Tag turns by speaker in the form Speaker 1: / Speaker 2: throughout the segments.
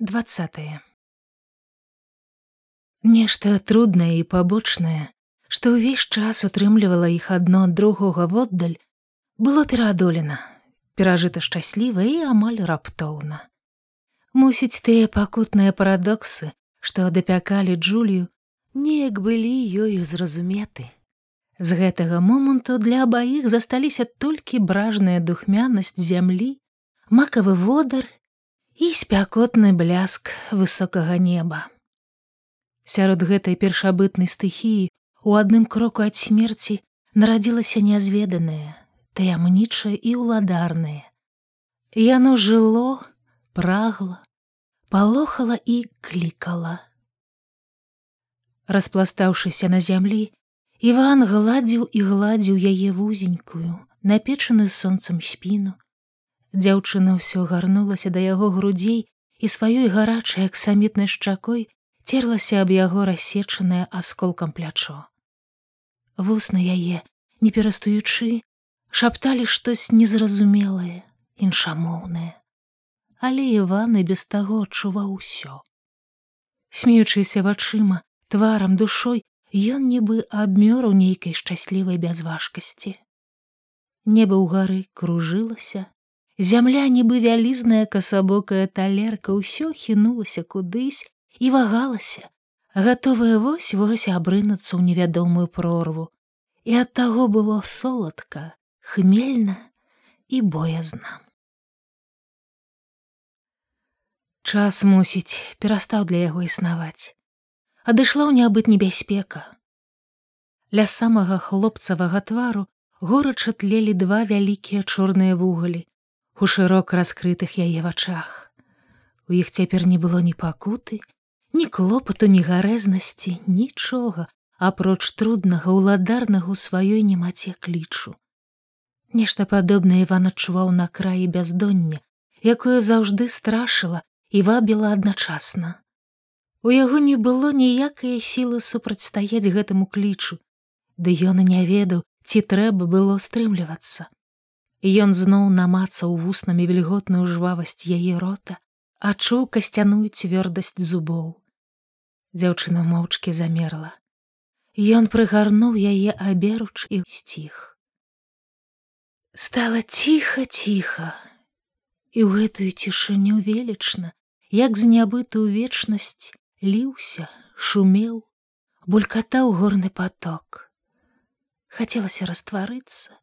Speaker 1: двадцатое Нешта труднае і пабочнае, што ўвесь час утрымлівала іх адно ад другога воддаль, было пераадолена, перажыта шчасліва і амаль раптоўна. Мусіць тыя пакутныя парадоксы, што дапякалі Джулію, неяк былі ёю зразуметы. З гэтага моманту для абаіх засталіся толькі бражная духмянасць зямлі, макавы водар і спякотны бляск высокага неба. Сярод гэтай першабытнай стыхіі у адным кроку ад смерці нарадзілася нязведанае, таямнічае і ўладарнае. Яно жыло, прагла, палохала і клікала. Распластаўшыся на зямлі, Іван гладзіў і гладзіў яе вузенькую, напечаную сонцам спіну. Дзяўчына ўсё гарнулася да яго грудзей і сваёй гарачай аксамітнай шчакой церлася аб яго рассечанае асколкам плячо. Вусна яе, не перастаючы, шапталі штось незразумелае, іншамоўнае. Але Іван і без таго адчуваў усё. Смеючыся вачыма, тварам душой, ён нібы абмёр у нейкай шчаслівай бязважкасці. Неба ў гары кружылася, зямля нібы вялізная касабокая талерка ўсё хінулася кудысь, і вагалася, гатовая вось вось абрынуцца ў невядомую прорву, і ад таго было соладка, хмельна і боязна. Час мусіць, перастаў для яго існаваць. Адышла ў неабыт небяспека. Ля самага хлопцавага твару горача тлелі два вялікія чорныя вугалі у шырок раскрытых яе вачах. У іх цяпер не было ні пакуты, ні клопату ні гарэзнасці нічога апроч труднага ўладарнага ў сваёй немаце клічу. Нешта падобнае иван адчуваў на краі бяздоння якое заўжды страшыла і вабіла адначасна. У яго не было ніякай сілы супрацьстаяць гэтаму клічу ды ён і не ведаў ці трэба было стрымлівацца ён зноў намацаў вуснамі вільготную жвавасць яе рота адчуў касцяную цвёрдасць зубоў. Дзяўчына моўчкі замерла. Ён прыгарнуў яе аберуч і сціх. Стала ціха ціха. І ў гэтую цішыню велічна як з нябытую вечнасць ліўся шумеў булькатаў горны поток хацелася растварыцца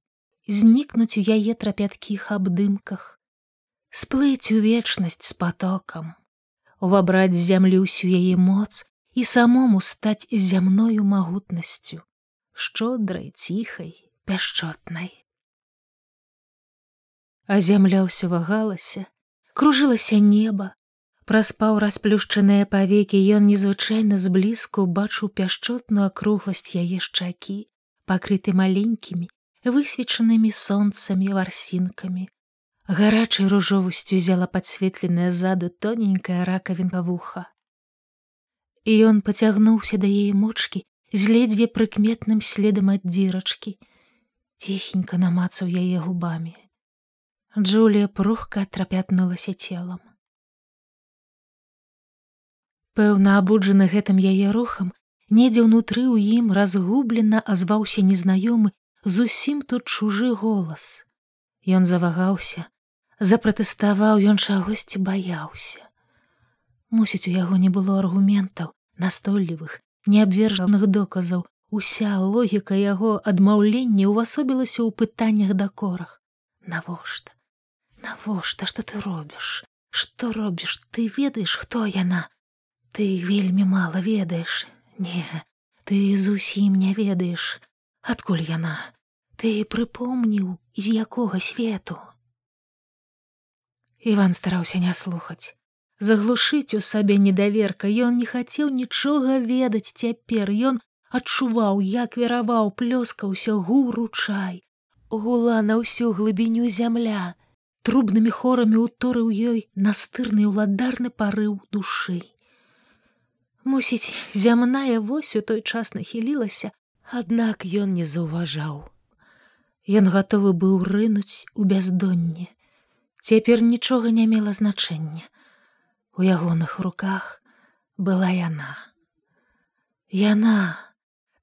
Speaker 1: знікнуць у яе трапяткіх абдымках. Сплыць у вечнасць з потокам увабраць зямлю ўсю яе моц і самому стаць зямною магутнасцю, шчодрай, ціхай, пяшчотнай. А зямля ўсё вагалася, кружылася неба, праспаў расплюшчаныя павекі ён незвычайна зблізку бачыў пяшчотную акругласць яе шчакі, пакрыты маленькімі, высвечанымі сонцамі варсінкамі. Гарачай ружовасцю зяла падсветленая ззаду тоненькая ракавінка вуха. І ён пацягнуўся да яе мочкі з ледзьве прыкметным следам ад дзірачкі. Ціхенька намацаў яе губамі. Джулія прухка трапятнулася целам. Пэўна абуджаны гэтым яе рухам недзе ўнутры ў ім разгублена азваўся незнаёмы зусім тут чужы голас. Ён завагаўся запратэставаў ён чагосьці баяўся. Мусіць у яго не было аргументаў настойлівых неабвержаных доказаў. Уся логіка яго адмаўлення ўвасобілася ў пытаннях дакорах навошта? Навошта? Што ты робіш? Што робіш? Ты ведаеш хто яна? Ты вельмі мала ведаеш. Не ты зусім не ведаеш адкуль яна? Ты прыпомніў з якога свету? Іван стараўся не слухаць. Заглушыць у сабе недаверка. Ён не хацеў нічога ведаць цяпер. Ён адчуваў як вераваў плёскаўся гуру чай. Гула на ўсю глыбіню зямля. Трубнымі хорамі ўторыў ёй настырны ўладарны парыў душы. Мусіць зямная вось у той час нахілілася аднак ён не заўважаў ён гатовы быў рынуць у бяздонне цяпер нічога не мела значэння У ягоных руках была яна. Яна,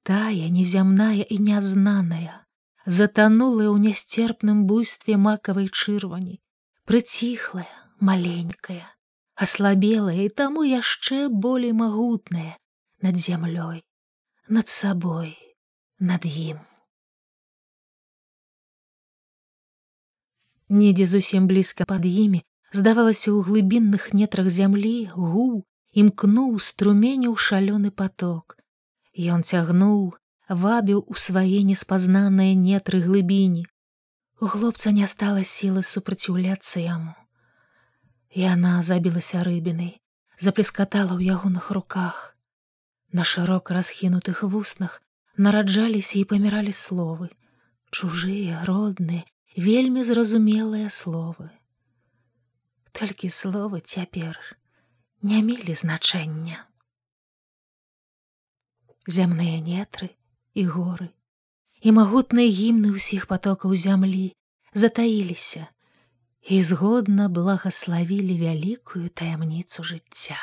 Speaker 1: тая незямная і нязнаная, затанулая ў нястерпным буйстве макавай чырвані, прыціхлая, маленькая, аслабелая і таму яшчэ болей магутная над зямлёй, над сабой, над ім. Недзе зусім блізка пад імі здавалася ў глыбінных нетрах зямлі гу імкнуў струменю шалёны поток. Ён цягнуў, вабіў у свае неспазнаныя нетры глыбіні. У хлопца не стала сілы супраціўляцца яму. Яна забілася рыбінай, заплескатала ў ягоных руках. На шырока расхінутых вуснах нараджаліся і паміралі словы, чужыя, родныя, вельмі зразумелыя словы. Толькі словы цяпер не мелі значэння. Зямныя нетры і горы і магутныя гімны ўсіх потокаў зямлі затаіліся і згодна благаславілі вялікую таямніцу жыцця.